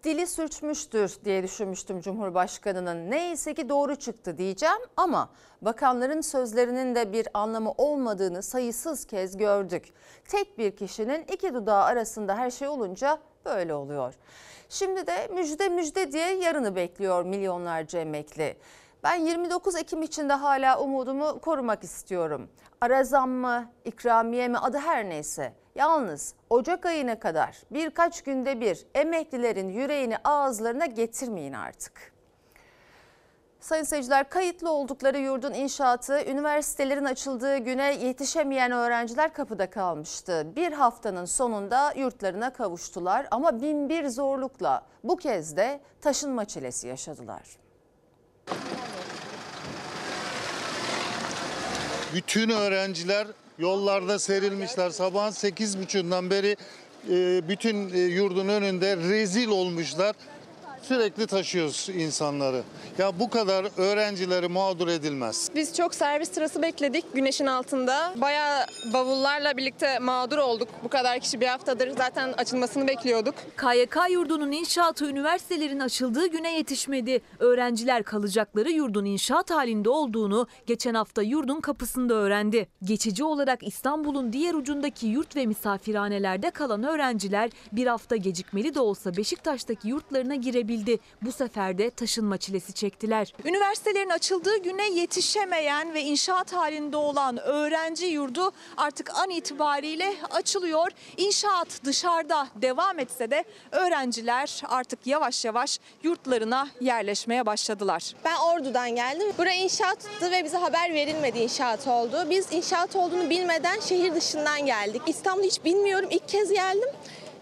Dili sürçmüştür diye düşünmüştüm Cumhurbaşkanı'nın. Neyse ki doğru çıktı diyeceğim ama bakanların sözlerinin de bir anlamı olmadığını sayısız kez gördük. Tek bir kişinin iki dudağı arasında her şey olunca böyle oluyor. Şimdi de müjde müjde diye yarını bekliyor milyonlarca emekli. Ben 29 Ekim için de hala umudumu korumak istiyorum. Ara zam mı, ikramiye mi adı her neyse. Yalnız Ocak ayına kadar birkaç günde bir emeklilerin yüreğini ağızlarına getirmeyin artık. Sayın seyirciler kayıtlı oldukları yurdun inşaatı üniversitelerin açıldığı güne yetişemeyen öğrenciler kapıda kalmıştı. Bir haftanın sonunda yurtlarına kavuştular ama bin bir zorlukla bu kez de taşınma çilesi yaşadılar. Bütün öğrenciler yollarda serilmişler. Sabahın 8.30'dan beri e, bütün e, yurdun önünde rezil olmuşlar. Sürekli taşıyoruz insanları. Ya bu kadar öğrencileri mağdur edilmez. Biz çok servis sırası bekledik güneşin altında. Bayağı bavullarla birlikte mağdur olduk. Bu kadar kişi bir haftadır zaten açılmasını bekliyorduk. KYK yurdunun inşaatı üniversitelerin açıldığı güne yetişmedi. Öğrenciler kalacakları yurdun inşaat halinde olduğunu geçen hafta yurdun kapısında öğrendi. Geçici olarak İstanbul'un diğer ucundaki yurt ve misafirhanelerde kalan öğrenciler bir hafta gecikmeli de olsa Beşiktaş'taki yurtlarına girebildi. Bu sefer de taşınma çilesi çektiler. Üniversitelerin açıldığı güne yetişemeyen ve inşaat halinde olan öğrenci yurdu artık an itibariyle açılıyor. İnşaat dışarıda devam etse de öğrenciler artık yavaş yavaş yurtlarına yerleşmeye başladılar. Ben Ordu'dan geldim. Buraya inşaattı ve bize haber verilmedi inşaat oldu. Biz inşaat olduğunu bilmeden şehir dışından geldik. İstanbul'u hiç bilmiyorum. İlk kez geldim.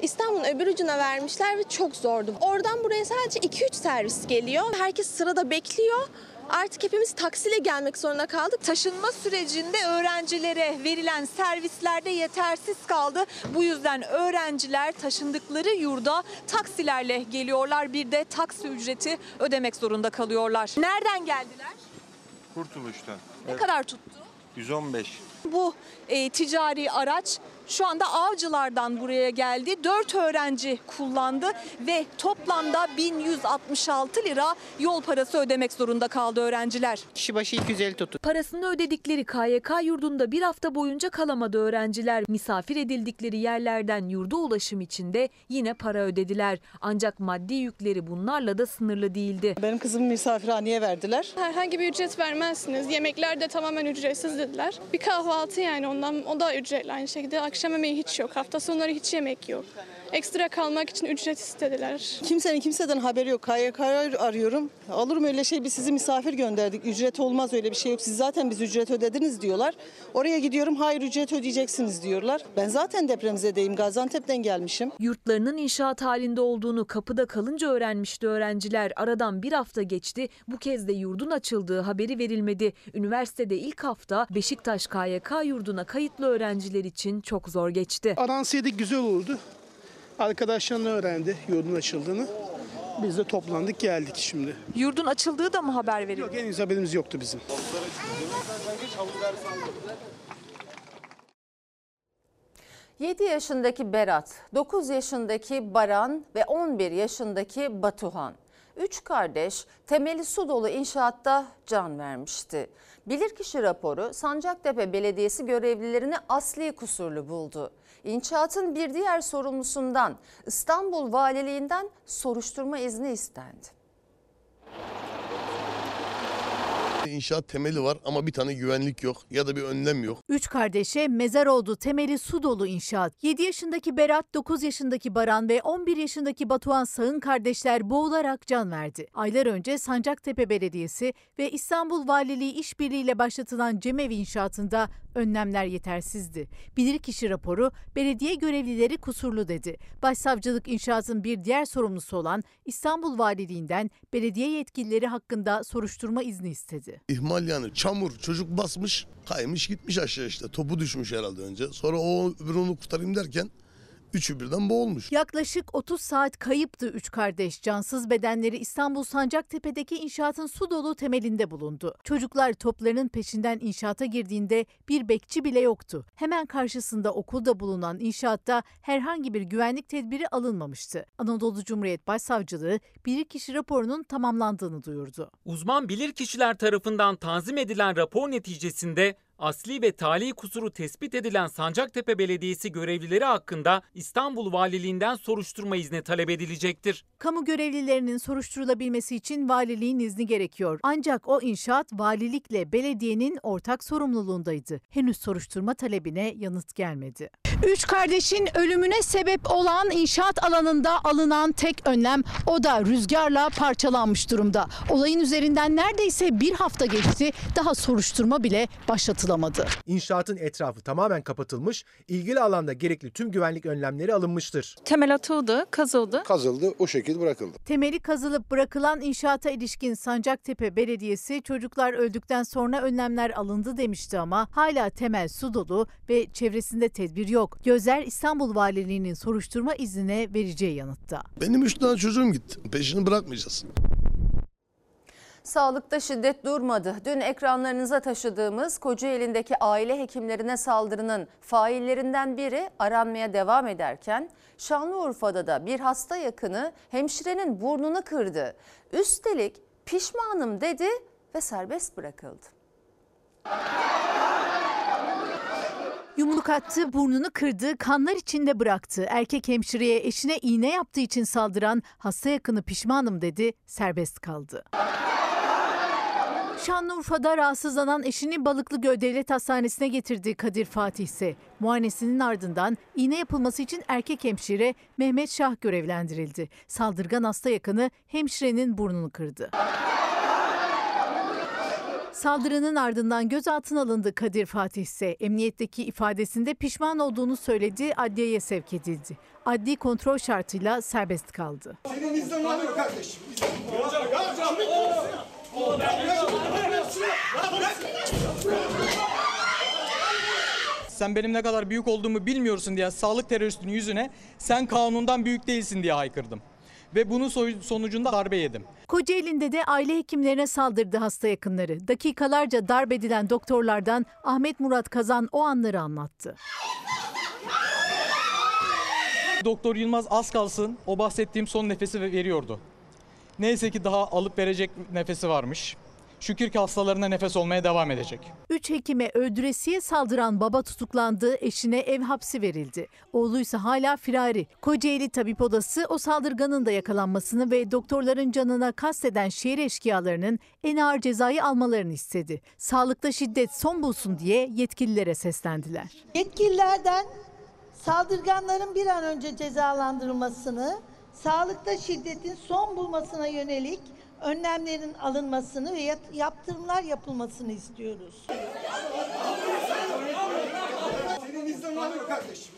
İstanbul'un öbür ucuna vermişler ve çok zordu. Oradan buraya sadece 2-3 servis geliyor. Herkes sırada bekliyor. Artık hepimiz taksiyle gelmek zorunda kaldık. Taşınma sürecinde öğrencilere verilen servislerde yetersiz kaldı. Bu yüzden öğrenciler taşındıkları yurda taksilerle geliyorlar. Bir de taksi ücreti ödemek zorunda kalıyorlar. Nereden geldiler? Kurtuluş'tan. Ne kadar tuttu? 115. Bu e, ticari araç şu anda Avcılar'dan buraya geldi. 4 öğrenci kullandı ve toplamda 1166 lira yol parası ödemek zorunda kaldı öğrenciler. Kişi başı 250 tuttu. Parasını ödedikleri KYK yurdunda bir hafta boyunca kalamadı öğrenciler. Misafir edildikleri yerlerden yurda ulaşım için de yine para ödediler. Ancak maddi yükleri bunlarla da sınırlı değildi. Benim kızımı misafirhaneye verdiler. Herhangi bir ücret vermezsiniz. Yemekler de tamamen ücretsiz dediler. Bir kahvaltı yani ondan o da ücretli aynı şekilde. Akşam yemeği hiç yok. Hafta sonları hiç yemek yok. Ekstra kalmak için ücret istediler. Kimsenin kimseden haberi yok. KYK'yı arıyorum. Olur mu öyle şey biz sizi misafir gönderdik. Ücret olmaz öyle bir şey yok. Siz zaten biz ücret ödediniz diyorlar. Oraya gidiyorum hayır ücret ödeyeceksiniz diyorlar. Ben zaten depremzedeyim. Gaziantep'ten gelmişim. Yurtlarının inşaat halinde olduğunu kapıda kalınca öğrenmişti öğrenciler. Aradan bir hafta geçti. Bu kez de yurdun açıldığı haberi verilmedi. Üniversitede ilk hafta Beşiktaş KYK yurduna kayıtlı öğrenciler için çok zor geçti. Aransaydık güzel olurdu. Arkadaşlarını öğrendi yurdun açıldığını. Biz de toplandık geldik şimdi. Yurdun açıldığı da mı haber verildi? Yok henüz haberimiz yoktu bizim. 7 yaşındaki Berat, 9 yaşındaki Baran ve 11 yaşındaki Batuhan. Üç kardeş temeli su dolu inşaatta can vermişti. Bilirkişi raporu Sancaktepe Belediyesi görevlilerini asli kusurlu buldu. İnşaatın bir diğer sorumlusundan İstanbul Valiliğinden soruşturma izni istendi. İnşaat temeli var ama bir tane güvenlik yok ya da bir önlem yok. Üç kardeşe mezar oldu temeli su dolu inşaat. 7 yaşındaki Berat, 9 yaşındaki Baran ve 11 yaşındaki Batuhan Sağın kardeşler boğularak can verdi. Aylar önce Sancaktepe Belediyesi ve İstanbul Valiliği işbirliğiyle başlatılan cemevi inşaatında önlemler yetersizdi. Bilirkişi raporu belediye görevlileri kusurlu dedi. Başsavcılık inşaatın bir diğer sorumlusu olan İstanbul Valiliğinden belediye yetkilileri hakkında soruşturma izni istedi. İhmal yani çamur çocuk basmış kaymış gitmiş aşağı işte topu düşmüş herhalde önce. Sonra o öbürü onu kurtarayım derken üçü birden boğulmuş. Yaklaşık 30 saat kayıptı üç kardeş. Cansız bedenleri İstanbul Sancaktepe'deki inşaatın su dolu temelinde bulundu. Çocuklar toplarının peşinden inşaata girdiğinde bir bekçi bile yoktu. Hemen karşısında okulda bulunan inşaatta herhangi bir güvenlik tedbiri alınmamıştı. Anadolu Cumhuriyet Başsavcılığı bilirkişi raporunun tamamlandığını duyurdu. Uzman bilirkişiler tarafından tanzim edilen rapor neticesinde asli ve tali kusuru tespit edilen Sancaktepe Belediyesi görevlileri hakkında İstanbul Valiliğinden soruşturma izni talep edilecektir. Kamu görevlilerinin soruşturulabilmesi için valiliğin izni gerekiyor. Ancak o inşaat valilikle belediyenin ortak sorumluluğundaydı. Henüz soruşturma talebine yanıt gelmedi. Üç kardeşin ölümüne sebep olan inşaat alanında alınan tek önlem o da rüzgarla parçalanmış durumda. Olayın üzerinden neredeyse bir hafta geçti. Daha soruşturma bile başlatılamadı. İnşaatın etrafı tamamen kapatılmış, ilgili alanda gerekli tüm güvenlik önlemleri alınmıştır. Temel atıldı, kazıldı. Kazıldı, o şekilde bırakıldı. Temeli kazılıp bırakılan inşaata ilişkin Sancaktepe Belediyesi çocuklar öldükten sonra önlemler alındı demişti ama hala temel su dolu ve çevresinde tedbir yok. Gözler İstanbul Valiliği'nin soruşturma iznine vereceği yanıtta. Benim üç tane çocuğum gitti. Peşini bırakmayacağız. Sağlıkta şiddet durmadı. Dün ekranlarınıza taşıdığımız Kocaeli'ndeki aile hekimlerine saldırının faillerinden biri aranmaya devam ederken Şanlıurfa'da da bir hasta yakını hemşirenin burnunu kırdı. Üstelik pişmanım dedi ve serbest bırakıldı. Yumruk attı, burnunu kırdı, kanlar içinde bıraktı. Erkek hemşireye eşine iğne yaptığı için saldıran hasta yakını pişmanım dedi, serbest kaldı. Şanlıurfa'da rahatsızlanan eşini Balıklıgöl Devlet Hastanesi'ne getirdiği Kadir Fatih ise muayenesinin ardından iğne yapılması için erkek hemşire Mehmet Şah görevlendirildi. Saldırgan hasta yakını hemşirenin burnunu kırdı. Saldırının ardından gözaltına alındı Kadir Fatih ise emniyetteki ifadesinde pişman olduğunu söyledi, adliyeye sevk edildi. Adli kontrol şartıyla serbest kaldı. Senin iznin var mı kardeşim? Sen benim ne kadar büyük olduğumu bilmiyorsun diye sağlık teröristinin yüzüne sen kanundan büyük değilsin diye haykırdım. Ve bunun sonucunda darbe yedim. Kocaeli'nde de aile hekimlerine saldırdı hasta yakınları. Dakikalarca darp edilen doktorlardan Ahmet Murat Kazan o anları anlattı. Doktor Yılmaz az kalsın o bahsettiğim son nefesi veriyordu. Neyse ki daha alıp verecek nefesi varmış. Şükür ki hastalarına nefes olmaya devam edecek. Üç hekime öldüresiye saldıran baba tutuklandı, eşine ev hapsi verildi. Oğluysa hala firari. Kocaeli Tabip Odası o saldırganın da yakalanmasını ve doktorların canına kasteden şehir eşkıyalarının en ağır cezayı almalarını istedi. Sağlıkta şiddet son bulsun diye yetkililere seslendiler. Yetkililerden Saldırganların bir an önce cezalandırılmasını, sağlıkta şiddetin son bulmasına yönelik önlemlerin alınmasını ve yaptırımlar yapılmasını istiyoruz. Senin iznin var mı kardeşim?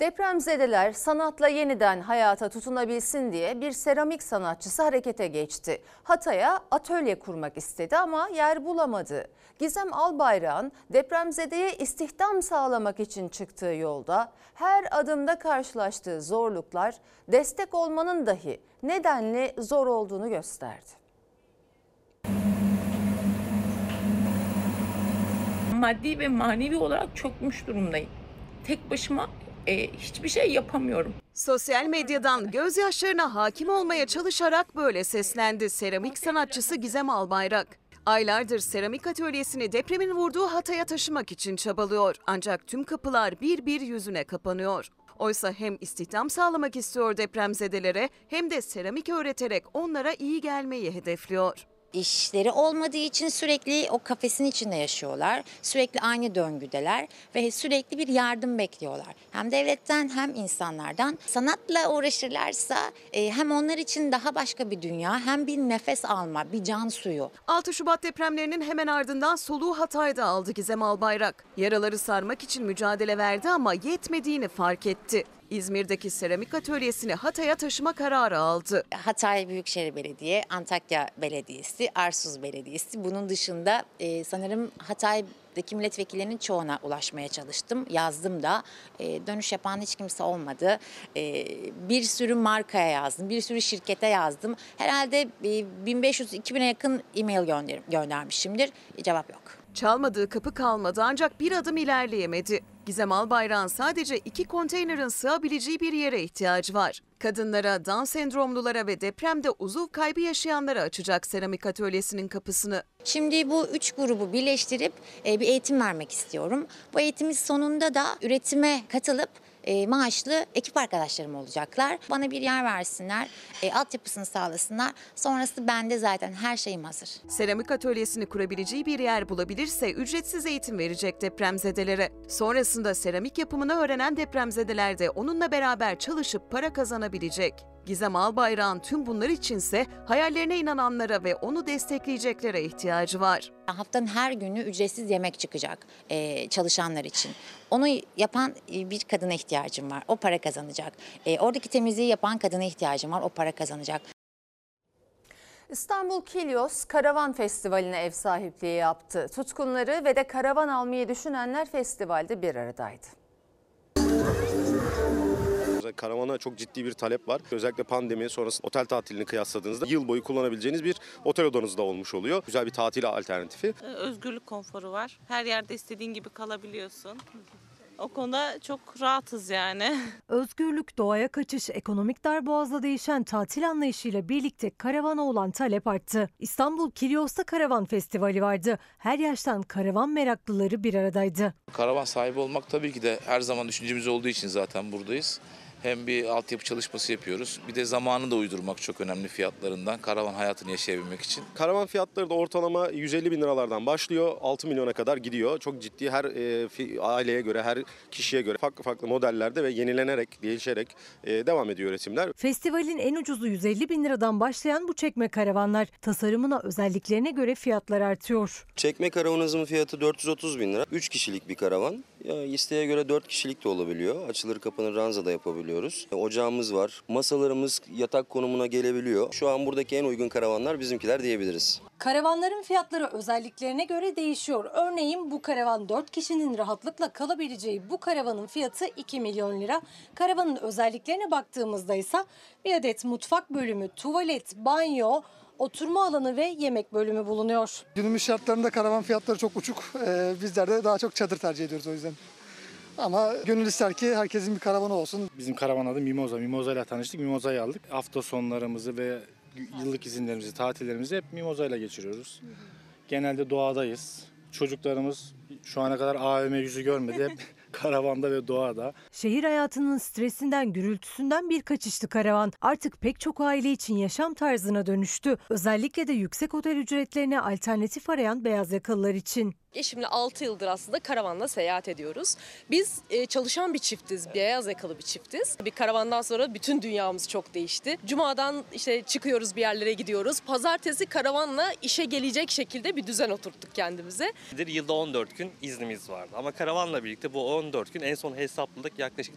Depremzedeler sanatla yeniden hayata tutunabilsin diye bir seramik sanatçısı harekete geçti. Hatay'a atölye kurmak istedi ama yer bulamadı. Gizem Albayrak'ın depremzedeye istihdam sağlamak için çıktığı yolda her adımda karşılaştığı zorluklar destek olmanın dahi nedenli zor olduğunu gösterdi. maddi ve manevi olarak çökmüş durumdayım. Tek başıma e, hiçbir şey yapamıyorum. Sosyal medyadan gözyaşlarına hakim olmaya çalışarak böyle seslendi seramik sanatçısı Gizem Albayrak. Aylardır seramik atölyesini depremin vurduğu Hatay'a taşımak için çabalıyor. Ancak tüm kapılar bir bir yüzüne kapanıyor. Oysa hem istihdam sağlamak istiyor depremzedelere hem de seramik öğreterek onlara iyi gelmeyi hedefliyor. İşleri olmadığı için sürekli o kafesin içinde yaşıyorlar. Sürekli aynı döngüdeler ve sürekli bir yardım bekliyorlar. Hem devletten hem insanlardan. Sanatla uğraşırlarsa e, hem onlar için daha başka bir dünya hem bir nefes alma, bir can suyu. 6 Şubat depremlerinin hemen ardından soluğu Hatay'da aldı Gizem Albayrak. Yaraları sarmak için mücadele verdi ama yetmediğini fark etti. İzmir'deki seramik atölyesini Hatay'a taşıma kararı aldı. Hatay Büyükşehir Belediye, Antakya Belediyesi, Arsuz Belediyesi. Bunun dışında e, sanırım Hatay'daki milletvekillerinin çoğuna ulaşmaya çalıştım. Yazdım da E, dönüş yapan hiç kimse olmadı. E, bir sürü markaya yazdım, bir sürü şirkete yazdım. Herhalde e, 1500-2000'e yakın e-mail gönder göndermişimdir. Cevap yok. Çalmadığı kapı kalmadı ancak bir adım ilerleyemedi. Gizem Albayrak'ın sadece iki konteynerin sığabileceği bir yere ihtiyacı var. Kadınlara, Down sendromlulara ve depremde uzuv kaybı yaşayanlara açacak seramik atölyesinin kapısını. Şimdi bu üç grubu birleştirip e, bir eğitim vermek istiyorum. Bu eğitimin sonunda da üretime katılıp e, maaşlı ekip arkadaşlarım olacaklar. Bana bir yer versinler, e, altyapısını sağlasınlar. Sonrası bende zaten her şeyim hazır. Seramik atölyesini kurabileceği bir yer bulabilirse ücretsiz eğitim verecek depremzedelere. Sonrasında seramik yapımını öğrenen depremzedeler de onunla beraber çalışıp para kazanabilecek. Gizem Albayrak'ın tüm bunlar içinse hayallerine inananlara ve onu destekleyeceklere ihtiyacı var. Haftanın her günü ücretsiz yemek çıkacak e, çalışanlar için. Onu yapan e, bir kadına ihtiyacım var. O para kazanacak. E, oradaki temizliği yapan kadına ihtiyacım var. O para kazanacak. İstanbul Kilyos Karavan Festivali'ne ev sahipliği yaptı. Tutkunları ve de karavan almayı düşünenler festivalde bir aradaydı. Karavana çok ciddi bir talep var. Özellikle pandemi sonrası otel tatilini kıyasladığınızda yıl boyu kullanabileceğiniz bir otel odanız da olmuş oluyor. Güzel bir tatil alternatifi. Özgürlük konforu var. Her yerde istediğin gibi kalabiliyorsun. O konuda çok rahatız yani. [LAUGHS] Özgürlük, doğaya kaçış, ekonomik darboğazla değişen tatil anlayışıyla birlikte karavana olan talep arttı. İstanbul Kilyos'ta Karavan Festivali vardı. Her yaştan karavan meraklıları bir aradaydı. Karavan sahibi olmak tabii ki de her zaman düşüncemiz olduğu için zaten buradayız. Hem bir altyapı çalışması yapıyoruz. Bir de zamanını da uydurmak çok önemli fiyatlarından. Karavan hayatını yaşayabilmek için. Karavan fiyatları da ortalama 150 bin liralardan başlıyor. 6 milyona kadar gidiyor. Çok ciddi her e, fi- aileye göre, her kişiye göre farklı farklı modellerde ve yenilenerek, değişerek e, devam ediyor üretimler. Festivalin en ucuzu 150 bin liradan başlayan bu çekme karavanlar tasarımına özelliklerine göre fiyatlar artıyor. Çekme karavanımızın fiyatı 430 bin lira. 3 kişilik bir karavan. Ya isteğe göre 4 kişilik de olabiliyor. Açılır kapanır ranza da yapabiliyoruz. Ocağımız var. Masalarımız yatak konumuna gelebiliyor. Şu an buradaki en uygun karavanlar bizimkiler diyebiliriz. Karavanların fiyatları özelliklerine göre değişiyor. Örneğin bu karavan 4 kişinin rahatlıkla kalabileceği bu karavanın fiyatı 2 milyon lira. Karavanın özelliklerine baktığımızda ise bir adet mutfak bölümü, tuvalet, banyo, oturma alanı ve yemek bölümü bulunuyor. Günümüz şartlarında karavan fiyatları çok uçuk. Ee, bizler de daha çok çadır tercih ediyoruz o yüzden. Ama gönül ister ki herkesin bir karavanı olsun. Bizim karavan adı Mimoza. Mimoza ile tanıştık. Mimoza'yı aldık. Hafta sonlarımızı ve yıllık izinlerimizi, tatillerimizi hep Mimoza ile geçiriyoruz. Genelde doğadayız. Çocuklarımız şu ana kadar AVM yüzü görmedi. Hep [LAUGHS] karavanda ve doğada. Şehir hayatının stresinden, gürültüsünden bir kaçıştı karavan. Artık pek çok aile için yaşam tarzına dönüştü. Özellikle de yüksek otel ücretlerine alternatif arayan beyaz yakalılar için. Eşimle 6 yıldır aslında karavanla seyahat ediyoruz. Biz e, çalışan bir çiftiz, beyaz yakalı bir çiftiz. Bir karavandan sonra bütün dünyamız çok değişti. Cuma'dan işte çıkıyoruz bir yerlere gidiyoruz. Pazartesi karavanla işe gelecek şekilde bir düzen oturttuk kendimize. Yılda 14 gün iznimiz vardı. Ama karavanla birlikte bu 14 gün en son hesapladık yaklaşık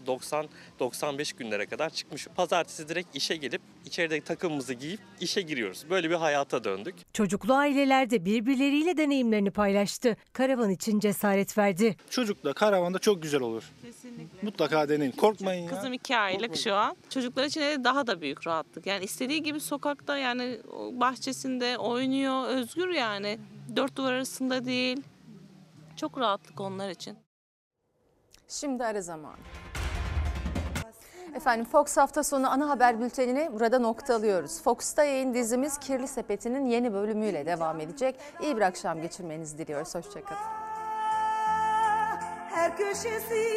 90-95 günlere kadar çıkmış. Pazartesi direkt işe gelip içeride takımımızı giyip işe giriyoruz. Böyle bir hayata döndük. Çocuklu aileler de birbirleriyle deneyimlerini paylaştı. Karavan için cesaret verdi. Çocukla karavanda çok güzel olur. Kesinlikle. Mutlaka deneyin. Korkmayın ya. Kızım iki aylık şu an. Çocuklar için de daha da büyük rahatlık. Yani istediği gibi sokakta yani bahçesinde oynuyor, özgür yani. Dört duvar arasında değil. Çok rahatlık onlar için. Şimdi ara zamanı. Efendim Fox hafta sonu ana haber bültenini burada noktalıyoruz. Fox'ta yayın dizimiz Kirli Sepeti'nin yeni bölümüyle devam edecek. İyi bir akşam geçirmenizi diliyoruz. Hoşçakalın. Her köşesi